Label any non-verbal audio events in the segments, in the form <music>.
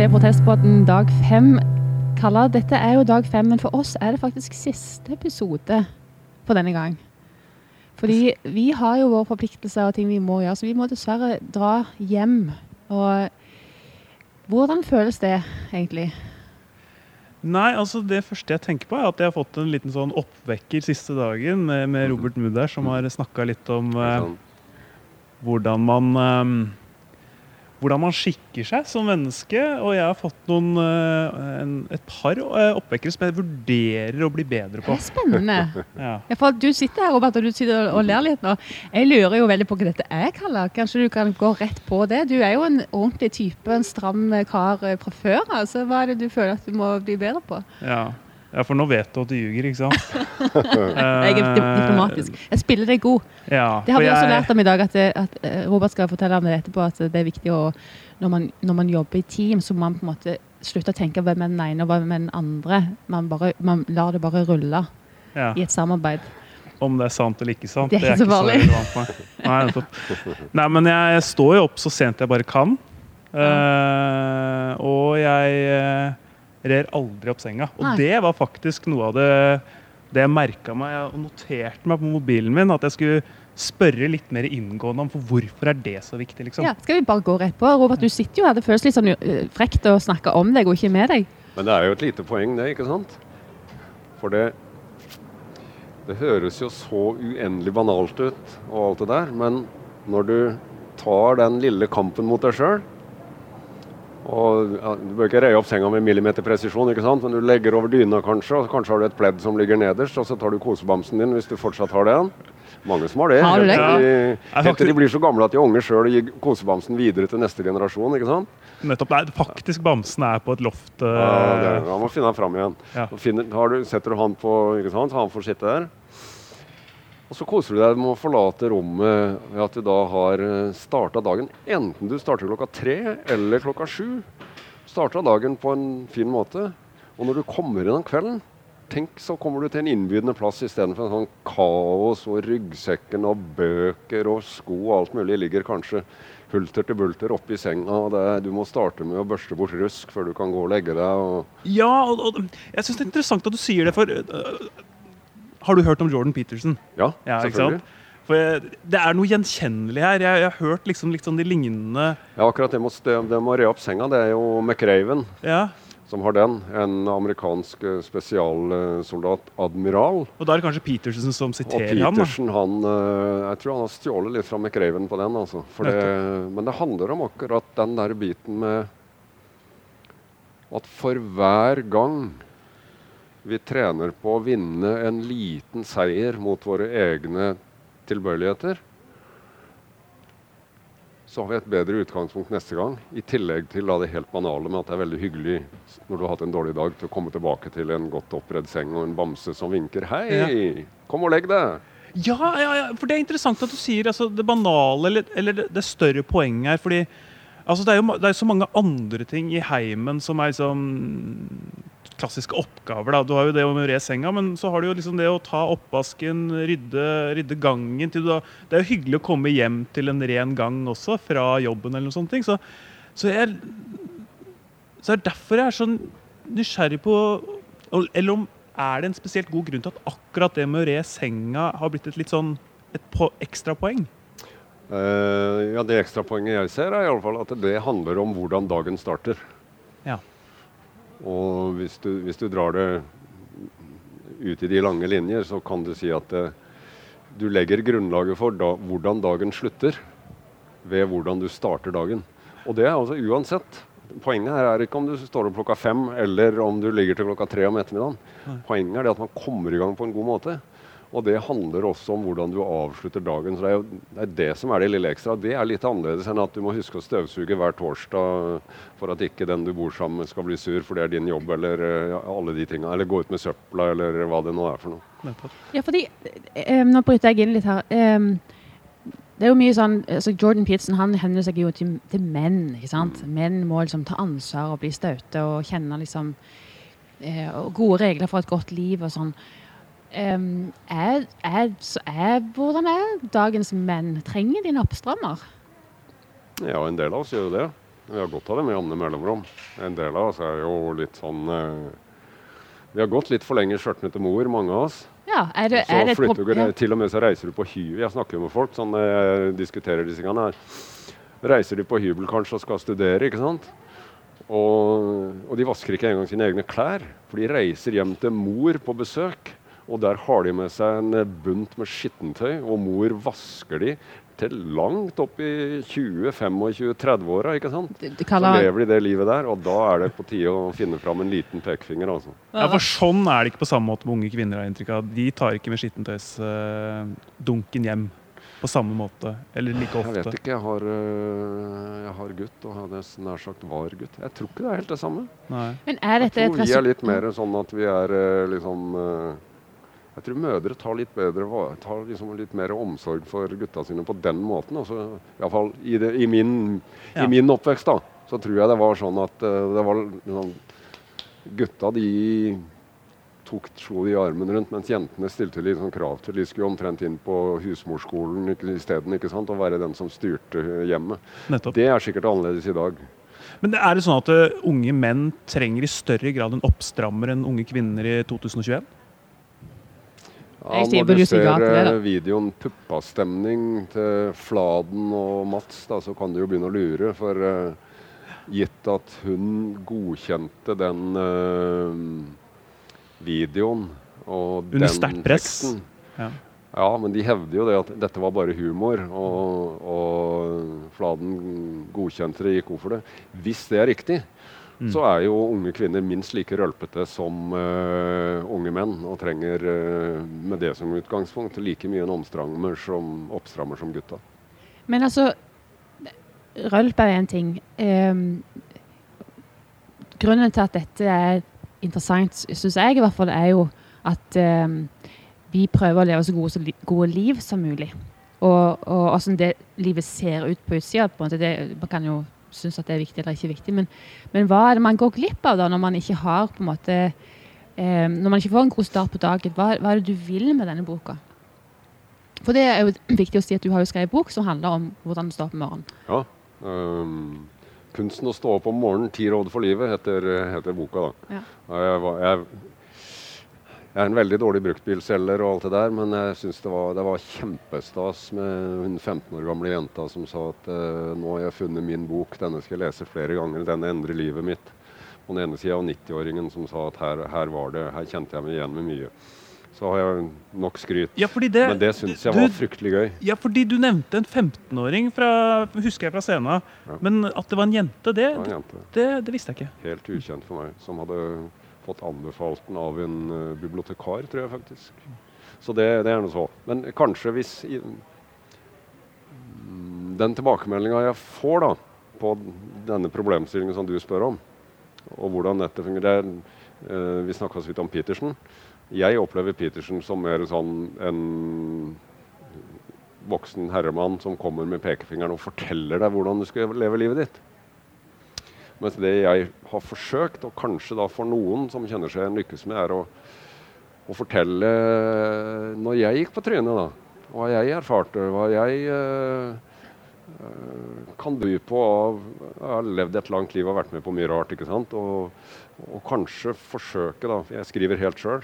Til Protestpodden dag fem. Kalla, dette er jo dag fem, men for oss er det faktisk siste episode for denne gang. Fordi vi har jo våre forpliktelser og ting vi må gjøre, så vi må dessverre dra hjem. Og hvordan føles det egentlig? Nei, altså det første jeg tenker på er at jeg har fått en liten sånn oppvekker siste dagen med, med Robert Mudder, som har snakka litt om eh, hvordan man eh, hvordan man skikker seg som menneske. Og jeg har fått noen, eh, en, et par eh, oppvekkere som jeg vurderer å bli bedre på. Det er spennende. <laughs> Ja. Ja, for Du sitter her Robert, og du sitter og ler litt nå. Jeg lurer jo veldig på hva dette er, Kalle. Kanskje du kan gå rett på det? Du er jo en ordentlig type, en stram kar eh, fra før. Altså, hva er det du føler at du må bli bedre på? Ja. Ja, for nå vet du at du ljuger, ikke sant? <laughs> Jeg er diplomatisk. Jeg spiller deg god. Ja, Det har vi også jeg- lært om i dag, at, det, at eh, Robert skal fortelle om det etterpå, at det er viktig å når man, når man jobber i team, så må man på en måte slutte å tenke hvem er den ene og hvem er den andre. Man, bare, man lar det bare rulle Ja. i et samarbeid. Om det er sant eller ikke sant, Det er ikke så farlig. relevant. Nei. Nei, men jeg står jo opp så sent jeg bare kan. Eh, og jeg uh, rer aldri opp senga. Og Nei. det var faktisk noe av det, det jeg merka meg og noterte meg på mobilen min. At jeg skulle spørre litt mer inngående om for hvorfor er det så viktig. liksom. Ja, skal vi bare gå rett på? Robert, du sitter jo her. Det føles litt sånn eh, frekt å snakke om deg og ikke med deg. Men det er jo et lite poeng, det, ikke sant? For det Det høres jo så uendelig banalt ut og alt det der, men når du tar den lille kampen mot deg sjøl og ja, Du bør ikke reie opp senga med millimeterpresisjon, ikke sant? men du legger over dyna kanskje, og kanskje har du et pledd som ligger nederst, og så tar du kosebamsen din hvis du fortsatt har den. Mange som har det. Har det? Helt de, Ja. helt til de blir så gamle at de er unge sjøl og gir kosebamsen videre til neste generasjon. ikke sant? Nettopp, nei, Faktisk bamsen er på et loft. Uh... Ja, det, han må finne han fram igjen. Ja. Finner, har du, setter du han på ikke sant? så Han får sitte der. Og så koser du deg med å forlate rommet ved at du da har starta dagen. Enten du starter klokka tre eller klokka sju. Starta dagen på en fin måte. Og når du kommer inn om kvelden, tenk så kommer du til en innbydende plass istedenfor en sånn kaos og ryggsekken og bøker og sko og alt mulig ligger kanskje hulter til bulter oppi senga. og Det, du må starte med å børste bort rusk før du kan gå og legge deg. og Ja, og, og jeg syns det er interessant at du sier det, for øh, Har du hørt om Jordan Peterson? Ja, Ja, selvfølgelig. For jeg, det er noe gjenkjennelig her. Jeg, jeg har hørt liksom, liksom de lignende Ja, akkurat det med å re opp senga, det er jo McRaven Ja. som har den. En amerikansk eh, spesialsoldat, admiral. Og da er det kanskje Peterson som siterer ham. Og Peterson, han eh, Jeg tror han har stjålet litt fra McRaven på den, altså. Det, men det handler om akkurat den der biten med at for hver gang vi trener på å vinne en liten seier mot våre egne tilbøyeligheter, så har vi et bedre utgangspunkt neste gang. I tillegg til da, det helt banale med at det er veldig hyggelig når du har hatt en dårlig dag, til å komme tilbake til en godt oppredd seng og en bamse som vinker 'Hei, kom og legg deg'. Ja, ja, ja, for det er interessant at du sier altså, det banale eller, eller det, det større poenget her. fordi altså, det, er jo, det er så mange andre ting i heimen som er liksom klassiske oppgaver. da. Du har jo det å re senga, men så har du jo liksom det å ta oppvasken, rydde, rydde gangen til du da, Det er jo hyggelig å komme hjem til en ren gang også, fra jobben eller noen sånne ting. Så, så jeg så det er derfor jeg er så nysgjerrig på Eller om er det en spesielt god grunn til at akkurat det med å re senga har blitt et litt sånn et på, ekstra poeng? Eh, ja, Det ekstrapoenget jeg ser, er i alle fall at det handler om hvordan dagen starter. Ja. Og hvis du, hvis du drar det ut i de lange linjer, så kan du si at det, du legger grunnlaget for da, hvordan dagen slutter, ved hvordan du starter dagen. Og det er altså uansett. Poenget her er ikke om du står opp klokka fem eller om du ligger til klokka tre om ettermiddagen. Poenget er det at man kommer i gang på en god måte. Og det handler også om hvordan du avslutter dagen. Så det er jo det, er det som er det lille ekstra. Det er litt annerledes enn at du må huske å støvsuge hver torsdag for at ikke den du bor sammen med skal bli sur, for det er din jobb, eller ja, alle de tinga. Eller gå ut med søpla, eller hva det nå er for noe. Ja, fordi um, Nå bryter jeg inn litt her. Um, det er jo mye sånn altså Jordan Peterson han henvender seg jo til, til menn. ikke sant? Menn må liksom ta ansvar og bli staute og kjenne liksom eh, Gode regler for et godt liv og sånn. Em, er, er, så er, hvordan er dagens menn? Trenger de en oppstrammer? Ja, en del av oss gjør jo det. Vi har godt av det med jevne mellomrom. En del av oss er jo litt sånn eh, Vi har gått litt for lenge skjørtene til mor, mange av oss. Ja, er det, Så er det et flytter du? Til og med så reiser du på hybel. Jeg snakker jo med folk sånn jeg diskuterer disse tingene her. Reiser de på hybel kanskje og skal studere, ikke sant? Og, og de vasker ikke engang sine egne klær. For de reiser hjem til mor på besøk. Og der har de med seg en bunt med skittentøy, og mor vasker de til langt opp i 20-25-30-åra. ikke sant? Du, du Så lever de det livet der, og da er det på tide å finne fram en liten pekefinger. altså. Ja, for sånn er det ikke på samme måte med unge kvinner. har inntrykk av. De tar ikke med skittentøysdunken hjem på samme måte. Eller like ofte? Jeg vet ikke. Jeg har, øh, jeg har gutt, og nesten nær sagt var gutt. Jeg tror ikke det er helt det samme. Nei. Men er Jeg tror vi er litt mer sånn at vi er øh, liksom øh, Jeg tror mødre tar litt bedre tar liksom litt mer omsorg for gutta sine på den måten. Altså, i, fall i, det, i, min, Ja. I min oppvekst da, så tror jeg det var sånn at øh, det var liksom, Gutta de tok, slo de i armen rundt, mens jentene stilte litt sånn krav til. De skulle omtrent inn på husmorskolen isteden og være den som styrte hjemmet. Nettopp. Det er sikkert annerledes i dag. Men er det sånn at uh, unge menn trenger i større grad en oppstrammer enn unge kvinner i 2021? Ja, når du ser eh, videoen 'Puppastemning' til Fladen og Mats, da, så kan du jo begynne å lure. For uh, gitt at hun godkjente den uh, videoen og Under den sterkt press. Ja. Ja, men de hevder jo det at dette var bare humor, og, og Fladen godkjente det, gikk god for det. Hvis det er riktig, Mm. så er jo unge kvinner minst like rølpete som uh, unge menn, og trenger uh, med det som utgangspunkt like mye en omstrammer som, oppstrammer som gutta. Men altså Rølp er én ting. Um, grunnen til at dette er interessant, syns jeg i hvert fall, er jo at um, vi prøver å leve så gode, så li gode liv som mulig. Og, og åssen det livet ser ut på utsida. Man kan jo synes at det er viktig eller ikke viktig, men, men hva er det man går glipp av da, når man ikke har på en måte eh, Når man ikke får en god start på dagen? Hva, hva er det du vil med denne boka? For det er jo <clears throat> viktig å si at du har jo skrevet bok som handler om hvordan du står opp om morgenen. Ja. Um, 'Kunsten å stå opp om morgenen, ti råd for livet' heter, heter boka. da. Ja. Jeg, jeg, jeg er en veldig dårlig bruktbilselger og alt det der, men jeg syns det, var- det var kjempestas med hun 15 år gamle jenta som sa at eh, nå har jeg funnet min bok, denne skal jeg lese flere ganger, denne endrer livet mitt. På den ene sida og 90-åringen som sa at her, her var det, her kjente jeg meg igjen med mye. Så har jeg nok skryt. Ja, fordi det, men det syns jeg du- var fryktelig gøy. Ja, fordi du nevnte en 15-åring fra husker jeg fra scenen. Ja. Men at det var en jente, det, Det var en jente. det visste jeg ikke. helt ukjent for meg, som hadde fått anbefalt den av en eh, bibliotekar, tror jeg faktisk. Så det, det er noe så. Men kanskje hvis i, mm, Den tilbakemeldinga jeg får da, på denne problemstillingen som du spør om, og hvordan dette fungerer er, eh, Vi snakka så vidt om Petersen. Jeg opplever Petersen som mer sånn en voksen herremann som kommer med pekefingeren og forteller deg hvordan du skal leve livet ditt. Mens det jeg har forsøkt, og kanskje da for noen som kjenner seg lykkes med, er å, å fortelle når jeg gikk på trynet, da. Hva jeg erfarte, hva jeg eh, eh, kan by på av Jeg har levd et langt liv og vært med på mye rart, ikke sant. Og, og kanskje forsøke, da Jeg skriver helt sjøl.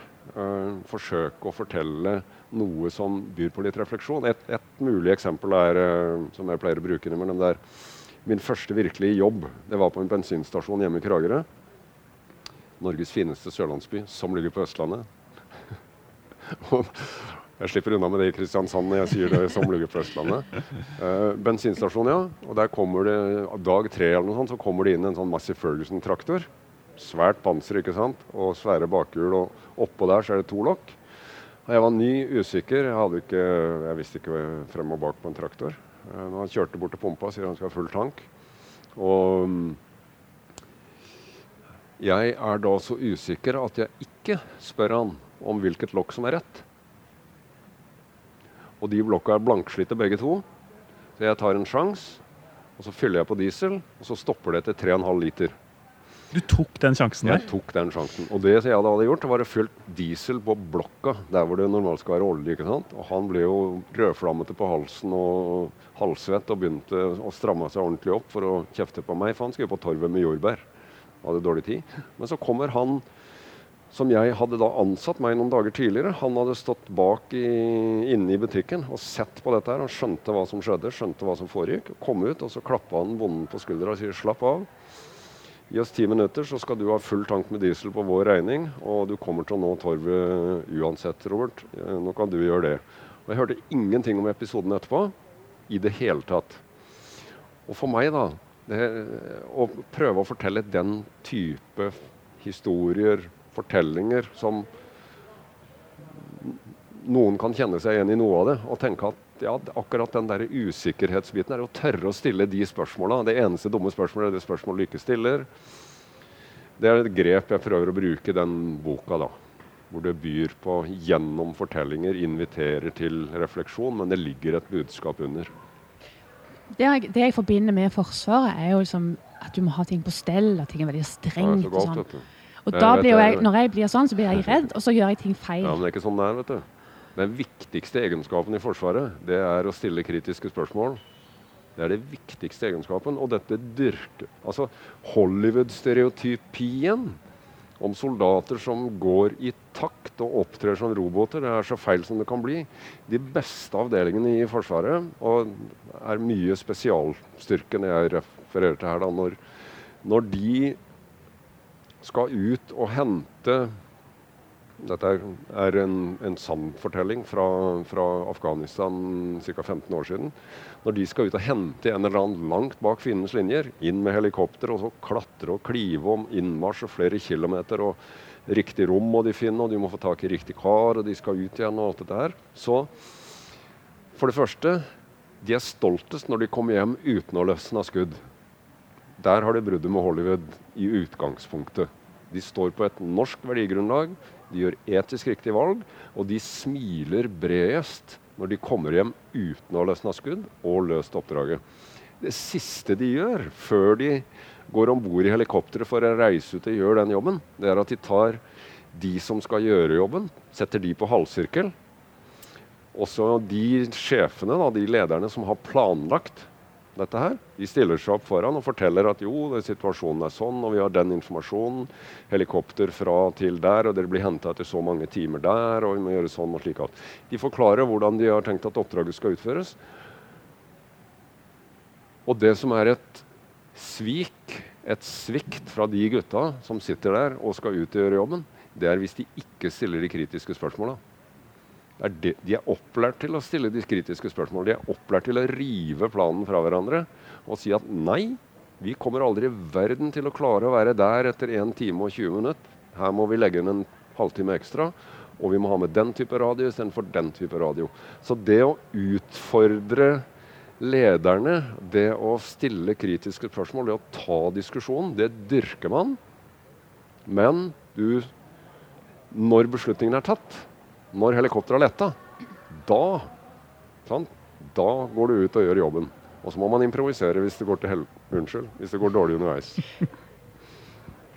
forsøke å fortelle noe som byr på litt refleksjon. Et, et mulig eksempel er, eh, som jeg pleier å bruke innimellom, det er Min første virkelige jobb det var på en bensinstasjon hjemme i Kragerø. Norges fineste sørlandsby, som ligger på Østlandet. <laughs> Jeg slipper unna med det i Kristiansand når jeg sier det som ligger på Østlandet. Eh, bensinstasjon, ja. Og der kommer det, dag tre eller noe sånt, så kommer det inn en sånn Massey Ferguson-traktor. Svært panser, ikke sant. Og svære bakhjul. Og oppå der så er det to lokk. Og jeg var ny, usikker. Jeg, hadde ikke, jeg visste ikke frem og bak på en traktor. Eh, Når han kjørte bort til pumpa, sier han skal ha full tank. Og mm, jeg er da så usikker at jeg ikke spør han om hvilket lokk som er rett. Og de blokka er blankslitte begge to. Så jeg tar en sjanse, og så fyller jeg på diesel, og så stopper det etter 3,5 liter. Du tok den sjansen der? Jeg tok den sjansen. Og det jeg da hadde gjort, var å fylle diesel på blokka, der hvor det normalt skal være olje. ikke sant? Og han ble jo rødflammete på halsen og halvsvett og begynte å stramme seg ordentlig opp for å kjefte på meg, for han skulle på torvet med jordbær. Hadde dårlig tid. Men så kommer han som jeg hadde da ansatt meg noen dager tidligere. Han hadde stått bak i, inne i butikken og sett på dette. her. Han skjønte hva som skjedde, skjønte hva som foregikk. Kom ut, og så klappa han bonden på skuldra og sier 'slapp av'. Gi oss ti minutter, så skal du ha full tank med diesel på vår regning. Og du kommer til å nå torvet uansett, Robert. Nå kan du gjøre det. Og Jeg hørte ingenting om episoden etterpå i det hele tatt. Og for meg, da det, Å prøve å fortelle den type historier, fortellinger, som noen kan kjenne seg igjen i noe av det, og tenke at ja, akkurat den der usikkerhetsbiten er å tørre å stille de spørsmåla. Det eneste dumme spørsmålet er det spørsmålet du ikke stiller. Det er et grep jeg prøver å bruke i den boka, da. Hvor det byr på gjennom fortellinger, inviterer til refleksjon, men det ligger et budskap under. Det jeg, det jeg forbinder med Forsvaret, er jo liksom at du må ha ting på stell, at ting er veldig strengt. Ja, og sånn. Og da blir jeg, når jeg blir sånn, så blir jeg redd, og så gjør jeg ting feil. Ja, men det er ikke sånn det er, vet du. Den viktigste egenskapen i Forsvaret, det er å stille kritiske spørsmål. Det er det viktigste egenskapen. Og dette dyrker Altså Hollywood-stereotypien om soldater som går i takt og opptrer som roboter, det er så feil som det kan bli. De beste avdelingene i Forsvaret, og er mye spesialstyrken jeg refererer til her, da, når, når de skal ut og hente dette er en, en sann fortelling fra, fra Afghanistan ca. 15 år siden. Når de skal ut og hente en eller annen langt bak fiendens linjer, inn med helikopter, og så klatre og klive om innmarsj og flere kilometer, og riktig rom må de finne, og de må få tak i riktig kar, og de skal ut igjen, og alt dette her. Så for det første, de er stoltest når de kommer hjem uten å løsne av skudd. Der har de bruddet med Hollywood i utgangspunktet. De står på et norsk verdigrunnlag de gjør etisk riktige valg, og de smiler bredest når de kommer hjem uten å ha løsna skudd og løst oppdraget. Det siste de gjør før de går om bord i helikopteret for å reise ut og gjøre den jobben, det er at de tar de som skal gjøre jobben, setter de på halvsirkel. Og så de sjefene, da, de lederne som har planlagt dette her. De stiller seg opp foran og forteller at jo, situasjonen er sånn, og vi har den informasjonen. Helikopter fra til der, og dere blir henta etter så mange timer der, og vi må gjøre sånn og slik. De forklarer hvordan de har tenkt at oppdraget skal utføres. Og det som er et svik, et svikt fra de gutta som sitter der og skal ut og gjøre jobben, det er hvis de ikke stiller de kritiske spørsmåla. De, er opplært til å stille de kritiske spørsmål. De er opplært til å rive planen fra hverandre og si at nei, vi kommer aldri i verden til å klare å være der etter 1 time og 20 minutter. Her må vi legge inn en halvtime ekstra. Og vi må ha med den type radio istedenfor den type radio. Så det å utfordre lederne, det å stille kritiske spørsmål, det å ta diskusjonen, det dyrker man. Men du, når beslutningen er tatt, når helikopteret har letta, da, sant? da går du ut og gjør jobben. Og så må man improvisere hvis det går, Unnskyld, hvis det går dårlig underveis. <laughs>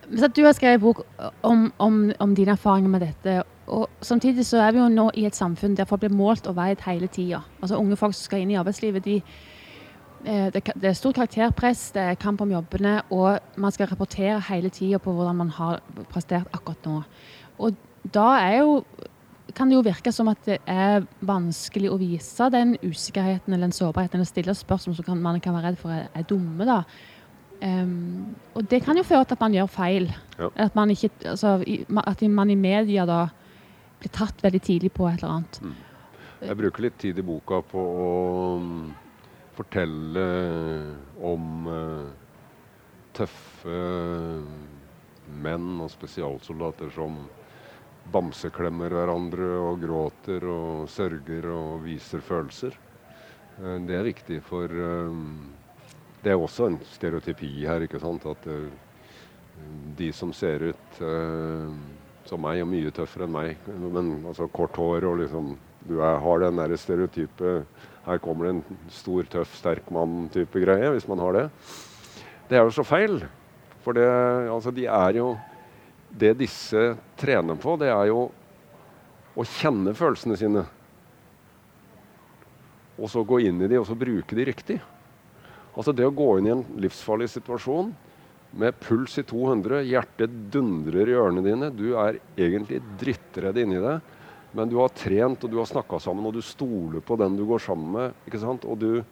Du har skrevet bok om, om, om, dine erfaringer med dette. og Samtidig så er vi jo nå i et samfunn der folk blir målt og veid hele tida. Altså, unge folk som skal inn i arbeidslivet, de, eh, det, det, er stort karakterpress, det er kamp om jobbene, og man skal rapportere hele tida på hvordan man har prestert akkurat nå. Og da er jo kan det jo virke som at det er vanskelig å vise den usikkerheten eller den sårbarheten, eller stille spørsmål som kan, man kan være redd for er, er dumme. da. Um, og det kan jo føre til at man gjør feil. Ja. At, man ikke, altså, i, at man i media da blir tatt veldig tidlig på et eller annet. Mm. Jeg bruker litt tid i boka på å um, fortelle om uh, tøffe menn og spesialsoldater som bamseklemmer hverandre og gråter og sørger og viser følelser. Eh, det er viktig, for eh, det er også en stereotypi her. ikke sant? At eh, de som ser ut som meg, og mye tøffere enn meg, men altså kort hår og liksom Du er, har den der stereotype Her kommer det en stor, tøff, sterk mann-type greie, hvis man har det. Det er jo så feil. For det, altså, de er jo Det disse trener på, det er jo å kjenne følelsene sine. Og så gå inn i de, og så bruke de riktig. Altså det å gå inn i en livsfarlig situasjon med puls i 200, hjertet dundrer i ørene dine, du er egentlig drittredd inni det, men du har trent og du har snakka sammen, og du stoler på den du går sammen med. ikke sant? Og, du,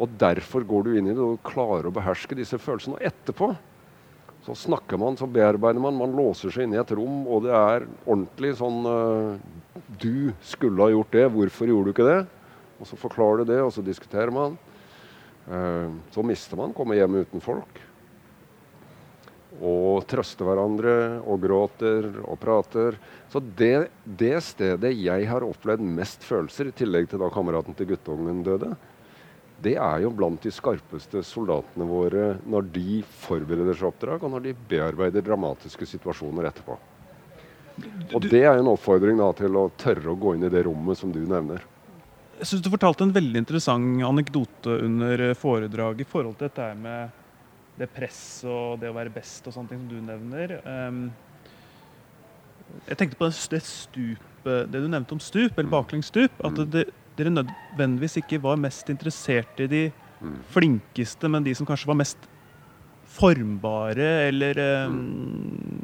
og derfor går du inn i det og klarer å beherske disse følelsene. Og etterpå så snakker man, så bearbeider man. Man låser seg inn i et rom, og det er ordentlig sånn uh, Du skulle ha gjort det. Hvorfor gjorde du ikke det? Og så forklarer du det, og så diskuterer man. Uh, så mister man, kommer hjem uten folk og trøster hverandre og gråter og prater. Så det, det, stedet jeg har opplevd mest følelser, i tillegg til da kameraten til guttungen døde, det er jo blant de skarpeste soldatene våre når de forbereder seg oppdrag, og når de bearbeider dramatiske situasjoner etterpå. Og det er en oppfordring da, til å tørre å gå inn i det rommet som du nevner. Jeg synes Du fortalte en veldig interessant anekdote under foredraget i forhold til dette med det presset og det å være best og sånne ting som du nevner. Um, jeg tenkte på det stupet, det du nevnte om stup, eller baklengsstup. At mm. det, dere nødvendigvis ikke var mest interessert i de mm. flinkeste, men de som kanskje var mest formbare, eller um,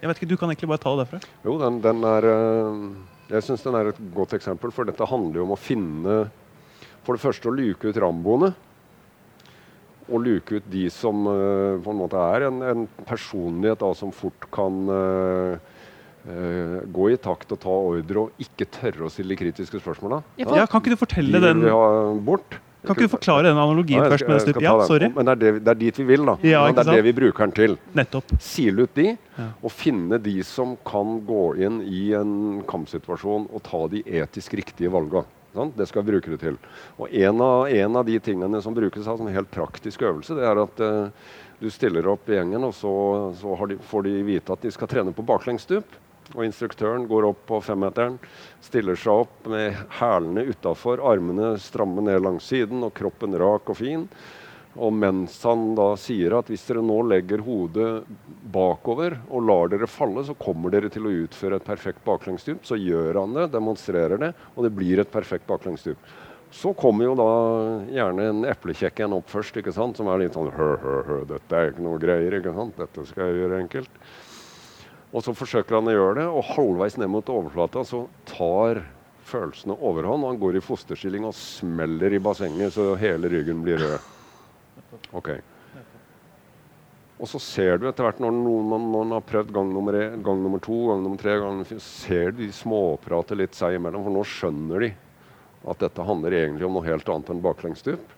Jeg vet ikke, Du kan egentlig bare ta det derfra. Jo, den, den er eh, Jeg syns den er et godt eksempel, for dette handler jo om å finne For det første å luke ut ramboene å luke ut de som uh, på en måte er en, en personlighet da, som fort kan uh, uh, gå i takt og ta ordre og ikke tørre å stille kritiske spørsmål. Da. Ja, ja, kan ikke du fortelle de den bort. Kan ikke du forklare den analogien ja, først? Med skal, ja, sorry. Men det er, det, det er, dit vi vil. da. Ja, det er det vi bruker den til. Nettopp. Sile ut de, og finne de som kan gå inn i en kampsituasjon og ta de etisk riktige valgene. Sånn? Det skal vi bruke det til. Og en av, en av de tingene som brukes av en helt praktisk øvelse, det er at uh, du stiller opp i gjengen, og så, så de, får de vite at de skal trene på baklengsstup. Og instruktøren går opp på femmeteren, stiller seg opp med hælene utafor, armene stramme ned langs siden og kroppen rak og fin. Og mens han da sier at hvis dere nå legger hodet bakover og lar dere falle, så kommer dere til å utføre et perfekt baklengsstup. Så gjør han det, demonstrerer det, og det blir et perfekt baklengsstup. Så kommer jo da gjerne en eplekjekk en opp først, ikke sant? som er litt sånn hø, hø, hø, dette er ikke noe greier. ikke sant? Dette skal jeg gjøre enkelt. Og så forsøker han å gjøre det, og halvveis ned mot overflata så tar følelsene overhånd. Og han går i fosterstilling og smeller i bassenget så hele ryggen blir rød. Ok. Og så ser du etter hvert, når noen, man, har prøvd gang nummer, en, gang nummer, to, gang nummer tre, gang nummer fire, ser du de småprater litt seg imellom. For nå skjønner de at dette handler egentlig om noe helt annet enn baklengsstup.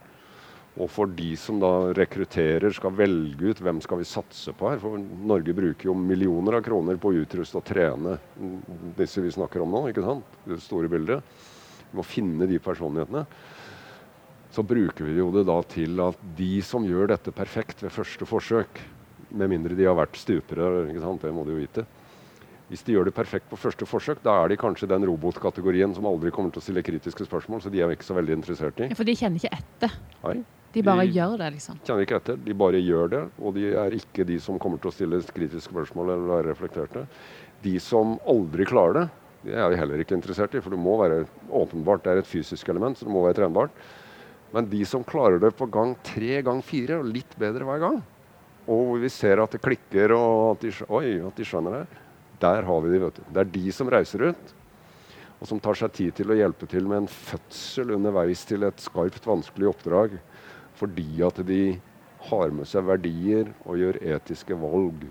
Og for de som da rekrutterer, skal velge ut hvem skal vi satse på her. For Norge bruker jo millioner av kroner på å utruste og trene disse vi snakker om nå. ikke sant? Det store bildet. Vi må finne de personlighetene så bruker vi jo det da til at de som gjør dette perfekt ved første forsøk, med mindre de har vært stupere, ikke sant? det må de jo vite Hvis de gjør det perfekt på første forsøk, da er de kanskje den robotkategorien som aldri kommer til å stille kritiske spørsmål, så de er vi ikke så veldig interessert i. Ja, for de kjenner ikke etter? Nei. De bare de gjør det, liksom? Kjenner ikke etter. De bare gjør det, og de er ikke de som kommer til å stille kritiske spørsmål eller være reflekterte. De som aldri klarer det, det er vi heller ikke interessert i, for det må være åpenbart, det er et fysisk element, så det må være trenbart. Men de som klarer det på gang tre, gang fire, og litt bedre hver gang, og hvor vi ser at det klikker og at de, oi, at de skjønner det, der har vi de, vet du. Det er de som reiser ut, og som tar seg tid til å hjelpe til med en fødsel underveis til et skarpt, vanskelig oppdrag, fordi at de har med seg verdier og gjør etiske valg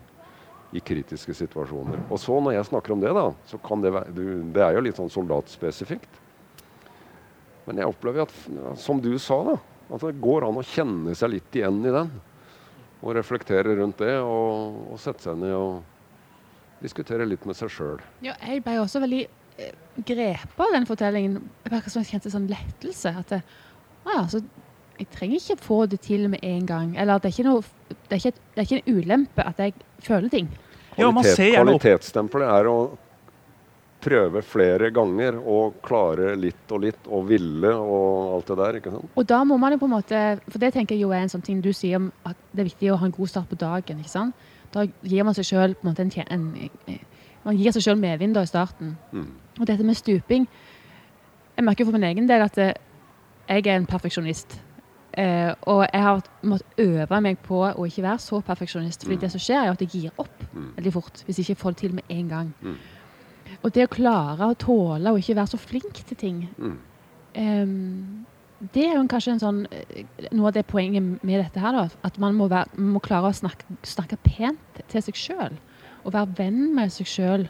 i kritiske situasjoner. Og så når jeg snakker om det, da, så kan det være Det er jo litt sånn soldatspesifikt. Men jeg opplever at, som du sa, da, at det går an å kjenne seg litt igjen i den. Og reflektere rundt det, og, og sette seg ned og diskutere litt med seg sjøl. Ja, jeg ble også veldig eh, grepet av den fortellingen. Jeg kjente sånn lettelse. At det, ah, så jeg trenger ikke få det til med en gang. Eller det er ikke, noe, det er ikke, det er ikke en ulempe at jeg føler ting. Kvalitet, Kvalitetsstempelet er å prøve flere ganger og klare litt og litt og ville og alt det der. ikke sant? Og da må man jo på en måte For det tenker jeg jo er en sånn ting du sier om at det er viktig å ha en god start på dagen. ikke sant? Da gir man seg sjøl en, en, en Man gir seg sjøl medvind i starten. Mm. Og dette med stuping Jeg merker for min egen del at eh, jeg er en perfeksjonist. Eh, og jeg har måttet øve meg på å ikke være så perfeksjonist. fordi Mm. det som skjer, er at jeg gir opp Mm. veldig fort hvis jeg ikke får det til med en gang. Mm. Og det å klare å tåle å ikke være så flink til ting. Ehm, det er jo kanskje en sånn, eh, noe av det poenget med dette her. da, At man må, være, må klare å snakke, snakke pent til seg sjøl. Og være venn med seg sjøl.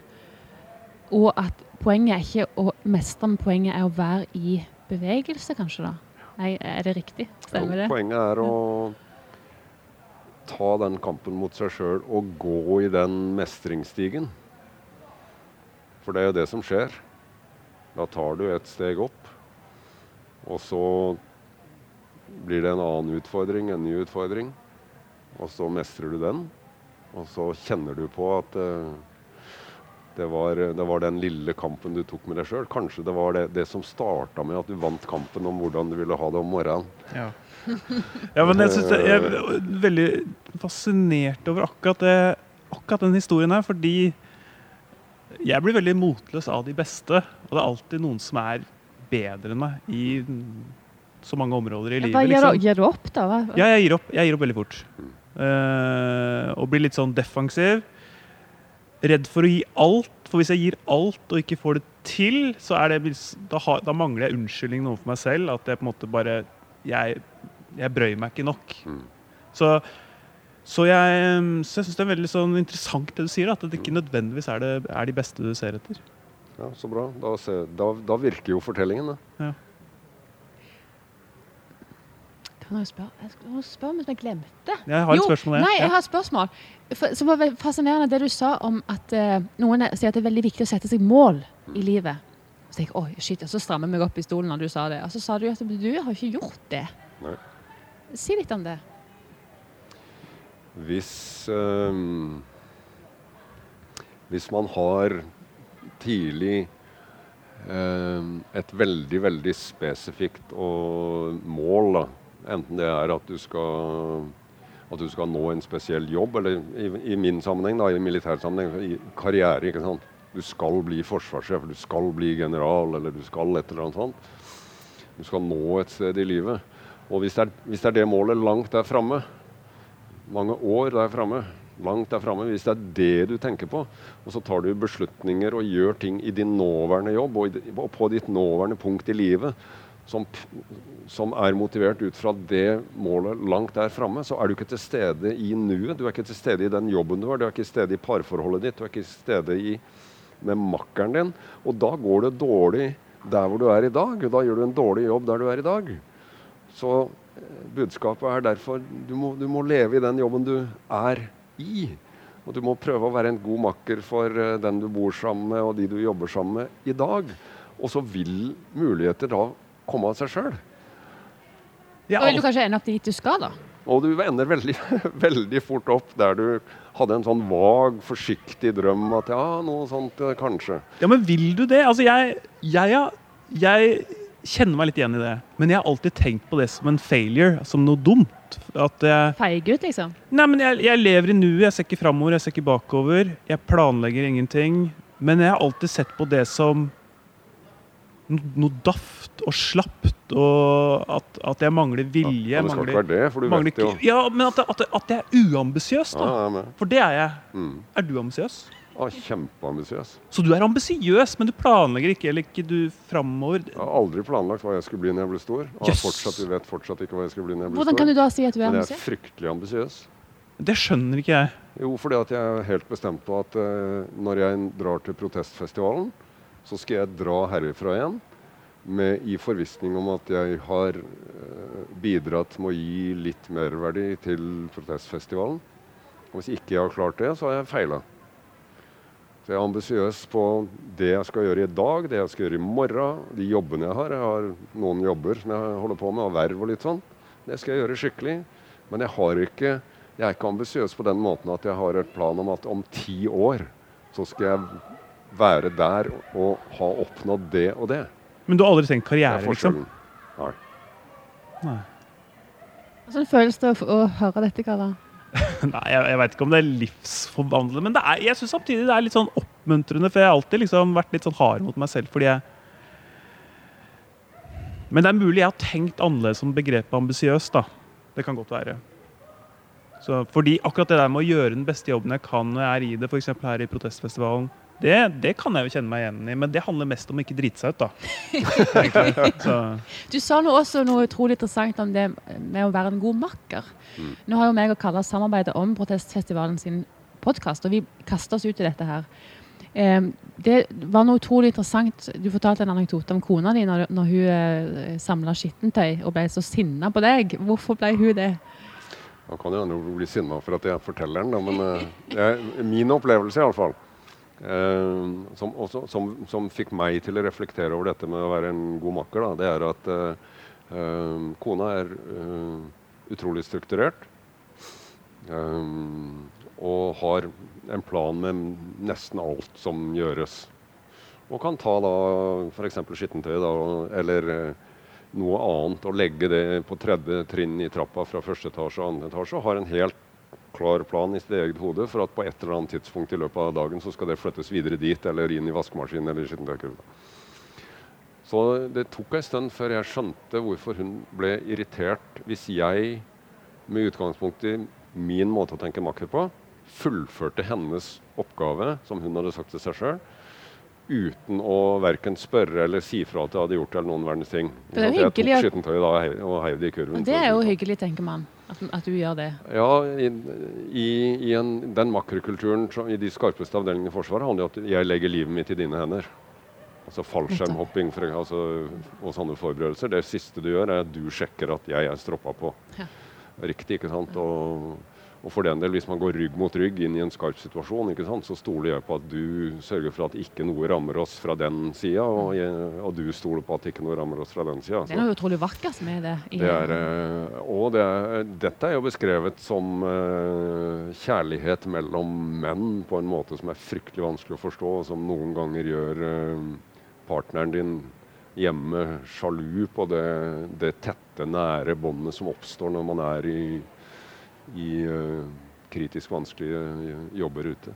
Og at poenget er ikke å mestre, men poenget er å være i bevegelse, kanskje. da. Nei, er det riktig? Stemmer det? Poenget er å ta den kampen mot seg sjøl og gå i den mestringsstigen. For det er jo det som skjer. Da tar du et steg opp, og så blir det en annen utfordring, en ny utfordring. Og så mestrer du den, og så kjenner du på at eh, det var, det var den lille kampen du tok med deg sjøl. Kanskje det var det, det som starta med at du vant kampen om hvordan du ville ha det om morgenen. Ja. ja, men jeg, synes det, jeg er veldig fascinert over akkurat, det, akkurat den historien her, fordi jeg blir veldig motløs av de beste. Og det er alltid noen som er bedre enn meg i så mange områder i livet. Hva gir, liksom. gir du opp, da? Hva? Ja, jeg gir opp, jeg gir opp veldig fort. Uh, og blir litt sånn defensiv. Redd for å gi alt. For hvis jeg gir alt og ikke får det til, så er det, da, har, da mangler jeg unnskyldning overfor meg selv. At jeg på en måte bare Jeg, jeg brøy meg ikke nok. Mm. Så, så jeg, så jeg syns det er veldig sånn interessant det du sier, at det ikke nødvendigvis er, det, er de beste du ser etter. Ja, Så bra. Da, da, da virker jo fortellingen. Da. Kan jeg spør, jeg skal spørre om jeg glemte? Jeg har et Jo, spørsmål. jeg. Nei, jeg har et spørsmål. For, som var fascinerende det du sa om at uh, noen er- sier at det er veldig viktig å sette seg mål i livet. Så jeg, oh, shit, og så strammer jeg meg opp i stolen når du sa det. Og så sa du at du har ikke gjort det. Nei. Si litt om det. Hvis ehm, Hvis man har tidlig ehm, et veldig, veldig spesifikt og mål, da. Enten det er at du skal at du skal nå en spesiell jobb, eller i, i min sammenheng, da, i militær sammenheng, i karriere. ikke sant? Du skal bli forsvarssjef, du skal bli general, eller du skal et eller annet sånt. Du skal nå et sted i livet. Og hvis det er, hvis det, er det målet langt der framme, mange år der framme, langt der framme, hvis det er det du tenker på, og så tar du beslutninger og gjør ting i din nåværende jobb og, på ditt nåværende punkt i livet som, som er motivert ut fra det målet langt der framme, så er du ikke til stede i nuet. Du er ikke til stede i den jobben du har, du er ikke til stede i parforholdet ditt, du er ikke til stede i, med makkeren din. Og da går det dårlig der hvor du er i dag. Da gjør du en dårlig jobb der du er i dag. Så eh, budskapet er derfor du må, du må leve i den jobben du er i. Og du må prøve å være en god makker for eh, den du bor sammen med, og de du jobber sammen med i dag. Og så vil muligheter da komme av seg sjøl. Da vil du kanskje ende opp dit du skal, da. Og du ender veldig, <laughs> veldig fort opp der du hadde en sånn vag, forsiktig drøm at ja, noe sånt eh, kanskje. Ja, men vil du det? Altså, jeg, jeg, jeg kjenner meg litt igjen i det. Men jeg har alltid tenkt på det som en failure, som noe dumt. At jeg, Feiggut, liksom. nei, men jeg, jeg lever i nuet, jeg ser ikke framover, jeg ser ikke bakover. Jeg planlegger ingenting. Men jeg har alltid sett på det som noe daft og slapt, og at, at jeg mangler vilje. Ja, det skal mangler, ikke være det, for du mangler vet jo Ja, men at, at, at jeg er uambisiøs, da. Ja. For det er jeg. Mm. Er du ambisiøs? Ja, Kjempeambisiøs. Så du er ambisiøs, men du planlegger ikke eller ikke du framover. Jeg har aldri planlagt hva jeg skulle bli når jeg ble stor. Og Yes. fortsatt, vet fortsatt ikke hva jeg skulle bli når jeg ble Hvordan stor. kan du da si at du er Men jeg er fryktelig ambisiøs. Det skjønner ikke jeg. Jo, fordi at jeg er helt bestemt på at uh, når jeg drar til protestfestivalen, så skal jeg dra herfra igjen med, i forvissning om at jeg har eh, bidratt med å gi litt merverdi til protestfestivalen. Og hvis ikke jeg har klart det, så har jeg feila. Så jeg er ambisiøs på det jeg skal gjøre i dag, det jeg skal gjøre i morgen, de jobbene jeg har. Jeg har noen jobber som jeg holder på med, og verv og litt sånn. Det skal jeg gjøre skikkelig. Men jeg har ikke jeg er ikke ambisiøs på den måten at jeg har et plan om at om ti år så skal jeg være der og ha oppnådd det og det. Men du har aldri tenkt er karriere, liksom? Nei. Nei. Hvordan føles det å, å høre dette, Karla? <laughs> Nei, jeg, jeg vet ikke om det er livsforvandlende, men det er, jeg syns samtidig det er litt sånn oppmuntrende, for jeg har alltid liksom vært litt sånn hard mot meg selv fordi jeg Men det er mulig jeg har tenkt annerledes om begrepet ambisiøs, da. Det kan godt være. Så, fordi akkurat det der med å gjøre den beste jobben jeg kan når jeg er i det, f.eks. her i protestfestivalen, det, det kan jeg jo kjenne meg igjen i, men det handler mest om å ikke drite seg ut, da. <laughs> Så, Du sa nå også noe utrolig interessant om det med å være en god makker. Nå har jo meg og Kalla samarbeidet om Protestfestivalen sin podkast, og vi kaster oss ut i dette her. Eh, det var noe utrolig interessant. Du fortalte en anekdote om kona di når, når hun eh, samla skittentøy og ble så sinna på deg. Hvorfor ble hun det? Han kan jo hende hun blir sinna for at jeg forteller den, da, men eh, min opplevelse iallfall eh, som, også, som, som fikk meg til å reflektere over dette med å være en god makker, da, det er at eh, eh, kona er uh, utrolig strukturert. Um, og har en plan med nesten alt som gjøres. Og kan ta da f.eks. skittentøy eller eh, noe annet og legge det på tredje trinn i trappa fra første etasje og andre etasje, og har en helt klar plan i sitt eget hode for at på et eller annet tidspunkt i løpet av dagen så skal det flyttes videre dit, eller inn i vaskemaskinen eller skittentøykurven. Så det tok en stund før jeg skjønte hvorfor hun ble irritert hvis jeg, med utgangspunkt i min måte å tenke makker på, fullførte hennes oppgave, som hun hadde sagt til seg sjøl, uten å verken spørre eller si fra at jeg hadde gjort det, eller noen verdens ting. Det er jo jeg hyggelig tok skittentøyet og heiv- det i kurven. Det er jo sånn. hyggelig, tenker man, at, at du gjør det. Ja, i, i, i en, den makrokulturen i de skarpeste avdelingene i Forsvaret handler jo om at jeg legger livet mitt i dine hender. Altså fallskjermhopping for, altså, og sånne forberedelser. Det siste du gjør, er at du sjekker at jeg er stroppa på. Ja. Riktig, ikke sant? Og, og for den del, hvis man går rygg mot rygg inn i en skarp situasjon, ikke sant? så stoler jeg på at du sørger for at ikke noe rammer oss fra den sida, og, og du stoler på at ikke noe rammer oss fra den sida. Det er noe utrolig vakkert med det. i- Det er, eh, og det er, dette er jo beskrevet som uh, kjærlighet mellom menn på en måte som er fryktelig vanskelig å forstå, og som noen ganger gjør uh, partneren din hjemme sjalu på det, det tette, nære båndet som oppstår når man er i, i eh, kritisk vanskelige jobber ute.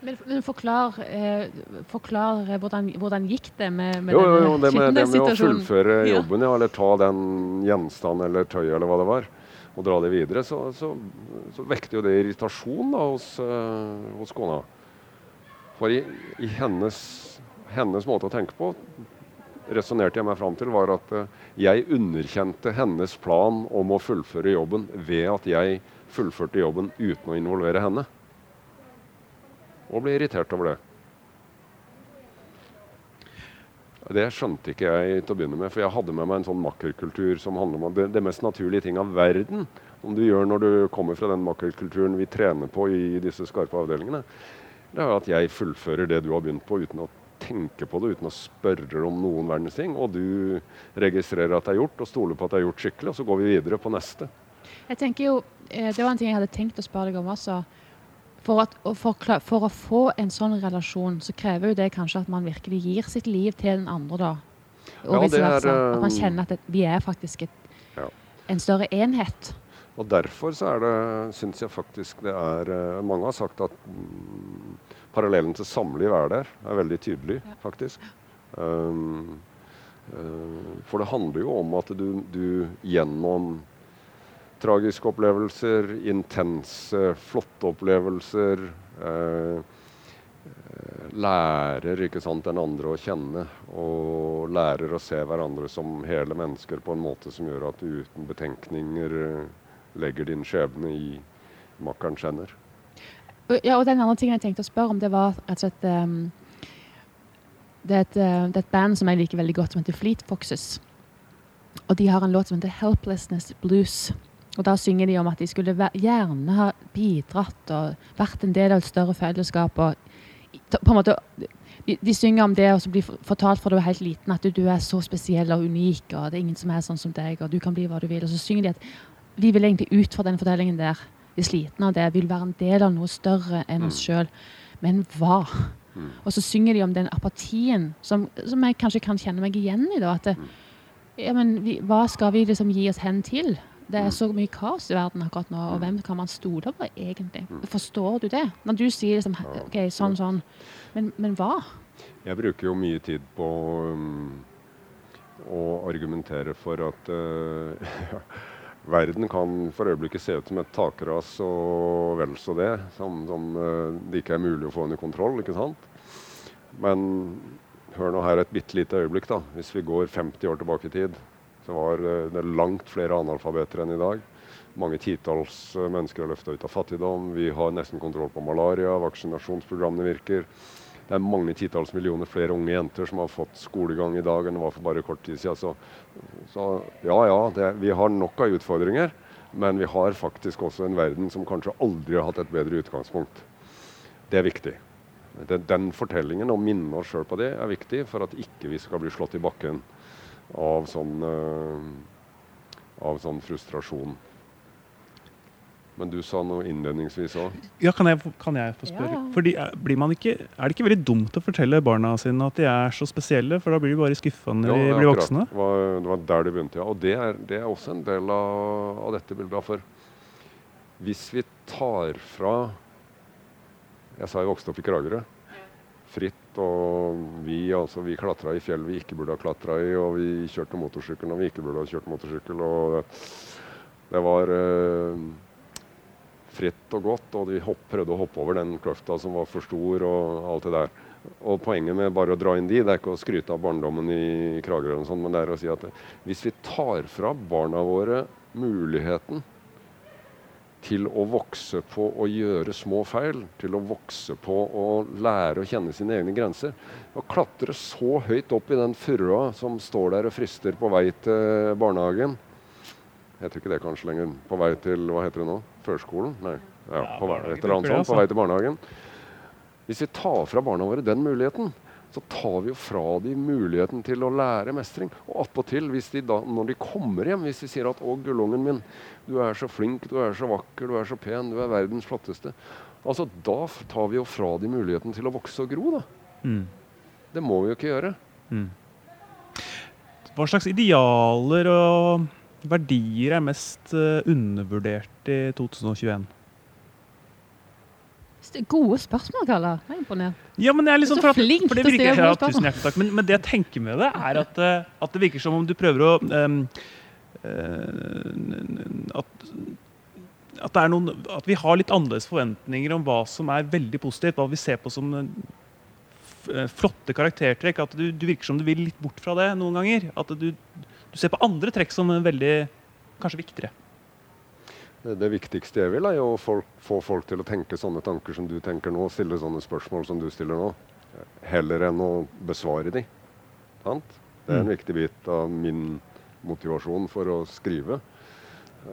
Men, men forklar, eh, forklar eh, hvordan, hvordan gikk det med, med Jo, jo, det med, det med å fullføre jobben, ja, eller ta den gjenstand eller tøyet eller hva det var, og dra det videre, så, så, så vekte jo det irritasjon da, hos, uh, hos kona. For i, i hennes, hennes måte å tenke på resonnerte jeg meg fram til, var at eh, jeg underkjente hennes plan om å fullføre jobben ved at jeg fullførte jobben uten å involvere henne. Og ble irritert over det. Det skjønte ikke jeg til å begynne med, for jeg hadde med meg en sånn makkerkultur som handler om at det, det mest naturlige ting av verden, som du gjør når du kommer fra den makkerkulturen vi trener på i disse skarpe avdelingene, det er at jeg fullfører det du har begynt på uten å tenke på det, uten å spørre om noen verdens ting. Og du registrerer at det er gjort, og stoler på at det er gjort skikkelig, og så går vi videre på neste. Jeg tenker jo, eh, Det var en ting jeg hadde tenkt å spørre deg om også. For, at, å for å få en sånn relasjon, så krever jo det kanskje at man virkelig gir sitt liv til den andre, da. Og Ja, det er. At man eh, kjenner at det, vi er faktisk et, Ja. en større enhet. Og derfor så er det, syns jeg faktisk det er eh, Mange har sagt at mm, parallellen til samliv er der. Er veldig tydelig, faktisk. Um, uh, for det handler jo om at du, du gjennom tragiske opplevelser, intense, flotte opplevelser eh, lærer ikke sant, den andre å kjenne. Og lærer å se hverandre som hele mennesker på en måte som gjør at du uten betenkninger eh, legger din skjebne i makkerens hender. Ja, og den andre tingen jeg tenkte å spørre om, det var rett og slett ehm, det, er et, eh, det er et band som jeg liker veldig godt, som heter Fleet Foxes. Og de har en låt som heter 'Helplessness Blues'. Og Da synger de om at de skulle gjerne ha bidratt og vært en del av et større fellesskap. og på en måte de, synger om det og så blir for- fortalt fra du er helt liten at du er så spesiell og unik, og det er ingen som er sånn som deg, og du kan bli hva du vil. Og så synger de at vi vil egentlig ut fra den fortellingen der. Vi sliten av det. Vil være en del av noe større enn oss sjøl. Men hva? Mm. Og så synger de om den apatien som, som jeg kanskje kan kjenne meg igjen i. da, at det, ja, men vi, Hva skal vi liksom gi oss hen til? Det er så mye kaos i verden akkurat nå, og hvem kan man stole på egentlig? Forstår du det? Når du sier liksom OK, sånn, sånn. Men, men hva? Jeg bruker jo mye tid på um, å argumentere for at <laughs> uh, verden kan for øyeblikket se ut som et takras og vel så det, som, som uh, det ikke er mulig å få under kontroll. ikke sant? Men hør nå her et bitte lite øyeblikk, da. Hvis vi går 50 år tilbake i tid, så var uh, det langt flere analfabeter enn i dag. Mange titalls uh, mennesker er løfta ut av fattigdom. Vi har nesten kontroll på malaria. Vaksinasjonsprogrammene virker. Det er mange titalls millioner flere unge jenter som har fått skolegang i dag enn det var for bare kort tid siden. Så, så ja, ja, det, vi har nok av utfordringer. Men vi har faktisk også en verden som kanskje aldri har hatt et bedre utgangspunkt. Det er viktig. Den, den fortellingen, å minne oss sjøl på det, er viktig for at ikke vi skal bli slått i bakken av sånn, uh, av sånn frustrasjon. Men du sa noe innledningsvis òg. Ja, kan jeg, kan jeg få spørre? Ja, ja. Fordi blir man ikke, er det ikke veldig dumt å fortelle barna sine at de er så spesielle? For da blir de bare skuffa når de blir voksne? Det var, det var der det begynte, ja. Og det er, det er også en del av, av dette bildet. For hvis vi tar fra Jeg sa jeg vokste opp i Kragerø. Fritt, og vi, altså, vi klatra i fjell vi ikke burde ha klatra i, og vi kjørte motorsykkel når vi ikke burde ha kjørt motorsykkel. og det var eh, fritt og godt, og de hopp, prøvde å hoppe over den kløfta som var for stor. og alt det der. Og Poenget med bare å dra inn de, det er ikke å skryte av barndommen i Kragerø, og sånt, men det er å si at hvis vi tar fra barna våre muligheten til å vokse på å gjøre små feil, til å vokse på å lære å kjenne sine egne grenser. Å klatre så høyt opp i den furua som står der og frister på vei til barnehagen Heter ikke det kanskje lenger. På vei til hva heter det nå? Førskolen? Nei. Ja, på et eller annet sånt, på vei til barnehagen. Hvis vi tar fra barna våre den muligheten, så tar vi jo fra de muligheten til å lære mestring. Og attpåtil, når de kommer hjem, hvis de sier at 'Å, gullungen min, du er så flink, du er så vakker, du er så pen, du er verdens flotteste', altså da tar vi jo fra de muligheten til å vokse og gro, da. Mm. Det må vi jo ikke gjøre. Mm. Hva slags idealer og verdier er mest eh, undervurdert i 2021? Gode spørsmål, Kalle. Jeg er imponert. Ja, men jeg er liksom for at, for det virker, ja, Tusen hjertelig takk. Men, men det jeg tenker med det, er at, eh, at det virker som om du prøver å um, uh, at, at, det er noen, at vi har litt annerledes forventninger om hva som er veldig positivt. Hva vi ser på som flotte karaktertrekk. At du, du virker som du vil litt bort fra det noen ganger. At du, du ser på andre trekk som veldig kanskje viktigere. Det, det viktigste jeg vil, er jo å folk, få folk til å tenke sånne tanker som du tenker nå, stille sånne spørsmål som du stiller nå, heller enn å besvare de. Sant? Det er en Mm. viktig bit av min motivasjon for å skrive.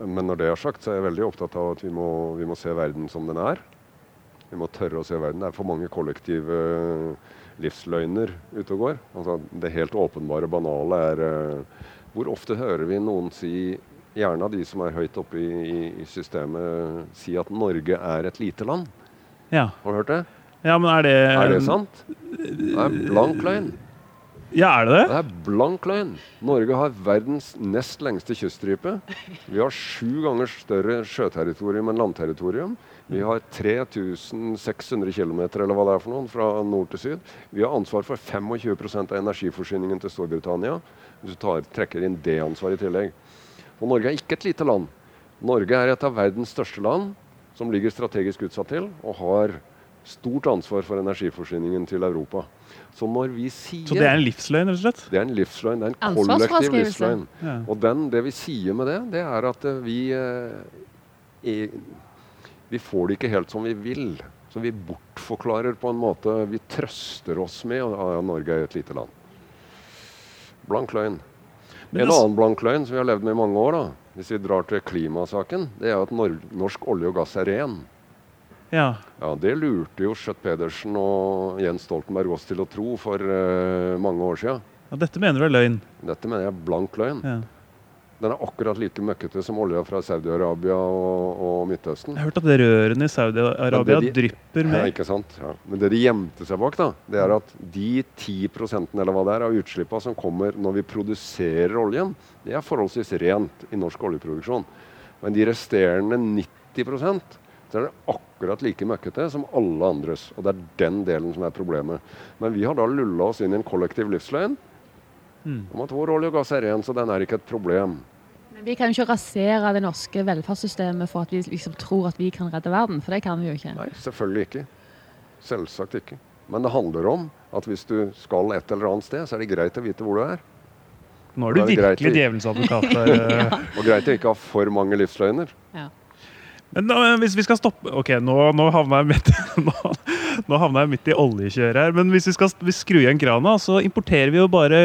Men når det er sagt, så er jeg veldig opptatt av at vi må, vi må se verden som den er. Vi må tørre å se verden. Det er for mange kollektive livsløgner ute og går. Altså, det helt åpenbare, banale er eh, Hvor ofte hører vi noen si gjerne av de som er høyt oppe i, i, systemet, si at Norge er et lite land. Ja, Har du hørt det? ja men er det Er det sant? Det er blank løgn. Ja, er det det? Det er blank løgn. Norge har verdens nest lengste kyststripe. Vi har sju ganger større sjøterritorium enn landterritorium. Vi har 3600 km eller hva det er for noen, fra nord til syd. Vi har ansvar for 25% av energiforsyningen til Storbritannia. Hvis du tar, trekker inn det ansvaret i tillegg. Og Norge er ikke et lite land. Norge er et av verdens største land, som ligger strategisk utsatt til, og har stort ansvar for energiforsyningen til Europa. Så når vi sier Så det er en livsløgn, rett og slett? det er en livsløgn. Det er en kollektiv livsløgn. Ja. Og den, det vi sier med det, det er at eh, vi eh, Vi får det ikke helt som vi vil. Så vi bortforklarer på en måte Vi trøster oss med at ja, Norge er et lite land. Blank løgn. Men En annen blank løgn som vi har levd med i mange år, da, hvis vi drar til klimasaken, det er at nor norsk olje og gass er ren. Ja. Ja, Det lurte jo Schjøtt-Pedersen og Jens Stoltenberg oss til å tro for uh, mange år siden. ja, dette mener du er løgn? Dette mener jeg er blank løgn. Ja. Den er akkurat like møkkete som olja fra Saudi-Arabia og, og Midtøsten. Jeg har hørt at rørene i Saudi-Arabia drypper Ja, mer. ikke sant? Ja. Men det de gjemte seg bak, da, det er at de 10% eller hva det er, av utslippene som kommer når vi produserer oljen, det er forholdsvis rent i norsk oljeproduksjon. Men de resterende 90 så er det akkurat like møkkete som alle andres. Og det er den delen som er problemet. Men vi har da lulla oss inn i en kollektiv livsløgn Mm. om at vår olje og gass er ren, så den er ikke et problem. Men vi kan jo ikke rasere det norske velferdssystemet for at vi liksom tror at vi kan redde verden, for det kan vi jo ikke. Nei, selvfølgelig ikke. Selvsagt ikke. Men det handler om at hvis du skal et eller annet sted, så er det greit å vite hvor du er. Nå er du er virkelig djevelens advokat eh. <laughs> Og greit å ikke ha for mange livsløgner. Ja. Men da, hvis vi skal stoppe Ok, nå, nå havna jeg midt <laughs> nå, nå jeg midt i oljekjøret her. Men hvis vi skal vi skru igjen krana, så importerer vi jo bare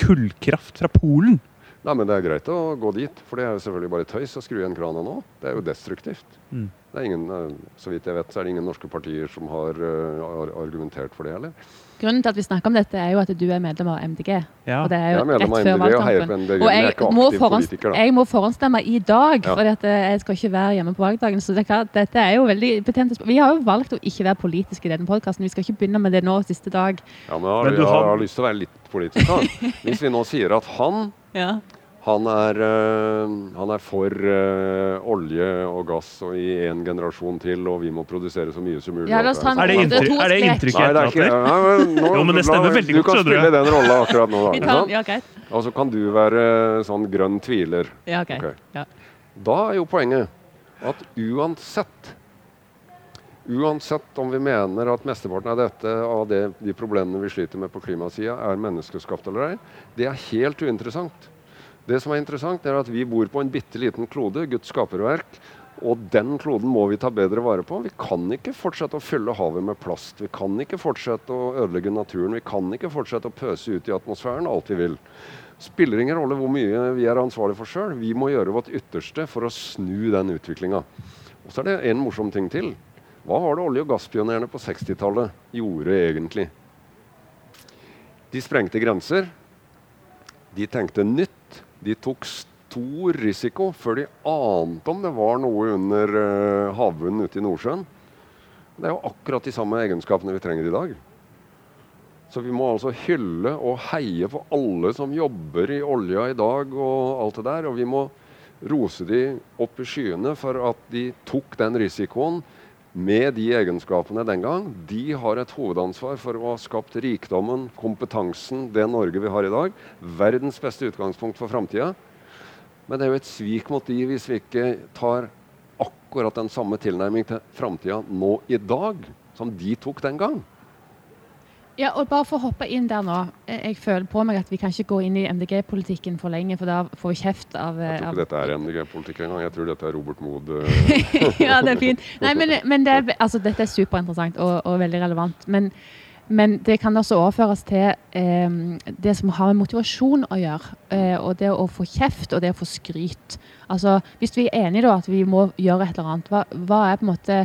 kullkraft fra Polen. Nei, men det er greit å gå dit, for det er jo selvfølgelig bare tøys å skru igjen krana nå. Det er jo destruktivt. Mm. Det er ingen, eh, så vidt jeg vet, så er det ingen norske partier som har uh, argumentert for det heller. Grunnen til at vi snakker om dette, er jo at du er medlem av MDG. Ja. Og det er Jeg jo er medlem rett før og valgkampen. Og men jeg er ikke må, aktiv forhånds, da. jeg må forhåndsstemme i dag, Ja. for jeg skal ikke være hjemme på valgdagen. Så det er klart, dette er jo veldig betent. Vi har jo valgt å ikke være politiske i denne podkasten. Vi skal ikke begynne med det nå siste dag. Ja, men jeg har, Men du jeg har, har- lyst til å være litt politisk, da. <laughs> Hvis vi nå sier at han Ja. Han er, øh, han er for øh, olje og gass og i en generasjon til, og vi må produsere så mye som mulig. Ja, Er det inntrykk, er det strek. inntrykk Nei, det er ikke etterlater? ja, nå, Jo, men det stemmer veldig Du kan spille den rolla akkurat nå. Da, <laughs> tar, ja, okay. Og så kan du være sånn grønn tviler. Ja, okay. Okay. Ja. Da er jo poenget at uansett Uansett om vi mener at mesteparten av dette av det, de problemene vi sliter med på klimasida, er menneskeskapt eller ei, det er helt uinteressant. Det som er interessant, er at vi bor på en bitte liten klode, Guds skaperverk. Og den kloden må vi ta bedre vare på. Vi kan ikke fortsette å fylle havet med plast. Vi kan ikke fortsette å ødelegge naturen. Vi kan ikke fortsette å pøse ut i atmosfæren alt vi vil. Spiller ingen rolle hvor mye vi er ansvarlig for sjøl. Vi må gjøre vårt ytterste for å snu den utviklinga. Og så er det en morsom ting til. Hva var det olje- og gasspionerene på 60-tallet gjorde egentlig? De sprengte grenser. De tenkte nytt. De tok stor risiko før de ante om det var noe under uh, havbunnen ute i Nordsjøen. Det er jo akkurat de samme egenskapene vi trenger i dag. Så vi må altså hylle og heie for alle som jobber i olja i dag og alt det der. Og vi må rose de opp i skyene for at de tok den risikoen med de egenskapene den gang. De har et hovedansvar for å ha skapt rikdommen, kompetansen, det Norge vi har i dag. Verdens beste utgangspunkt for framtida. Men det er jo et svik mot de hvis vi ikke tar akkurat den samme tilnærming til framtida nå i dag som de tok den gang. Ja, og bare for å hoppe inn der nå. Jeg, jeg føler på meg at vi kan ikke gå inn i MDG-politikken for lenge, for da får vi kjeft av, Jeg tror av ikke dette er MDG-politikk engang. Jeg tror dette er Robert Mood. eh, <laughs> ja, det er fint. Nei, men, men det er, altså, dette er superinteressant og, og veldig relevant. Men, men det kan også overføres til eh, det som har med motivasjon å gjøre. Eh, og det å få kjeft og det å få skryt. Altså, hvis vi er enige da at vi må gjøre et eller annet, hva, hva er på en måte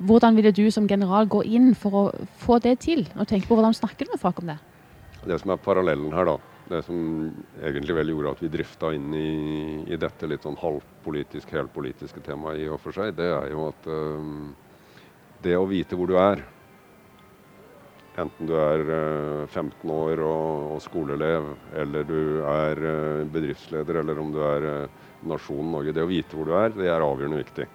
hvordan ville du som general gå inn for å få det til? Og tenke på Hvordan snakker du med folk om det? Det som er parallellen her, da, det som egentlig vel gjorde at vi drifta inn i, i dette litt sånn halvpolitisk, helpolitiske temaet i og for seg, det er jo at um, det å vite hvor du er Enten du er uh, 15 år og, og skoleelev, eller du er uh, bedriftsleder, eller om du er uh, nasjonen Norge. Det å vite hvor du er, det er avgjørende viktig.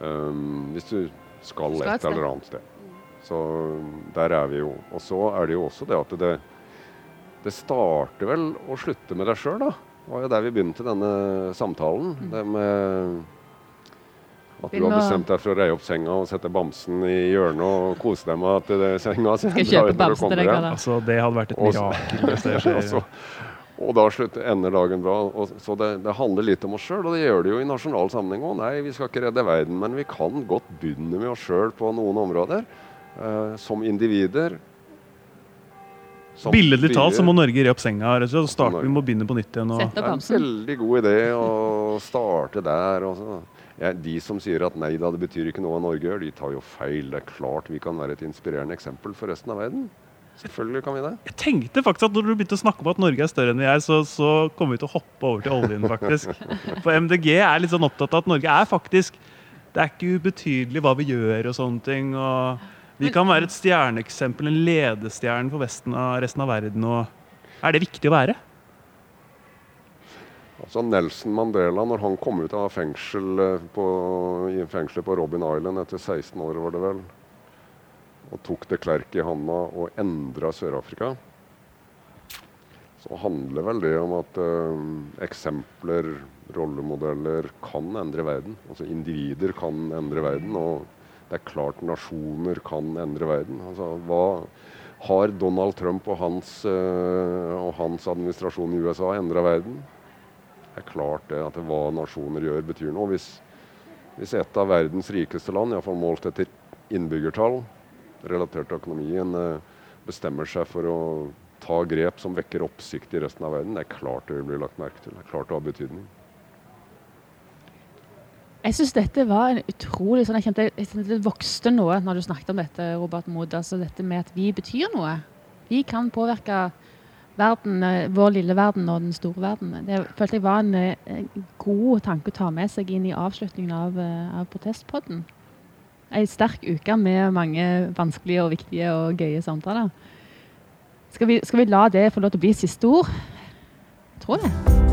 Um, hvis du skal Skal et eller annet sted. Så der er vi jo. Og så er det jo også det at det, det starter vel å slutte med deg sjøl, da. Det var jo der vi begynte denne samtalen. Mm. Det med at du har bestemt deg for å reie opp senga og sette bamsen i hjørnet og kose deg med at det senga Skal kjøpe bamsen til deg, da. Altså, det hadde vært et mirakel det <laughs> og, da slutter, ender dagen bra. Og, så det, det handler litt om oss sjøl, og det gjør det jo i nasjonal sammenheng òg. Nei, vi skal ikke redde verden, men vi kan godt begynne med oss sjøl på noen områder. eh, som individer. Som Billedlig talt så må Norge re opp senga. og starte, vi må begynne på nytt igjen. Og, Det er en veldig god idé å starte der. Og så. Ja, de som sier at nei da, det betyr ikke noe hva Norge gjør, de tar jo feil. Det er klart vi kan være et inspirerende eksempel for resten av verden. Selvfølgelig kan vi det. Jeg tenkte faktisk at når du begynte å snakke om at Norge er større enn vi er, så, så kommer vi til å hoppe over til oljen, faktisk. For MDG er litt sånn opptatt av at Norge er faktisk Det er ikke ubetydelig hva vi gjør og sånne ting. og Vi kan være et stjerneeksempel, en ledestjerne for av, resten av verden. og Er det viktig å være? Altså Nelson Mandela, når han kom ut av fengsel eh, på, i fengselet på Robin Island etter 16 år, var det vel, og tok de Klerk i handa og endra Sør-Afrika, så handler vel det om at eh, eksempler, rollemodeller, kan endre verden. Altså individer kan endre verden. Og det er klart nasjoner kan endre verden. Altså, hva har Donald Trump og hans, eh, og hans administrasjon i USA endra verden? Det er klart det at hva nasjoner gjør, betyr noe. Hvis, hvis et av verdens rikeste land, iallfall målt etter innbyggertall, relatert til økonomien, eh, bestemmer seg for å ta grep som vekker oppsikt i resten av verden, det er klart det vil bli lagt merke til. Det er klart det har betydning. Jeg syns dette var en utrolig sånn, jeg kjente det vokste noe når du snakket om dette, Robert Mood. Altså dette med at vi betyr noe. Vi kan påvirke verden, eh, vår lille verden og den store verden. Det følte jeg var en, eh, en god tanke å ta med seg inn i avslutningen av, av protestpodden ei sterk uke med mange vanskelige og viktige og gøye samtaler. Skal vi, skal vi la det få lov til å bli siste ord? Jeg tror det.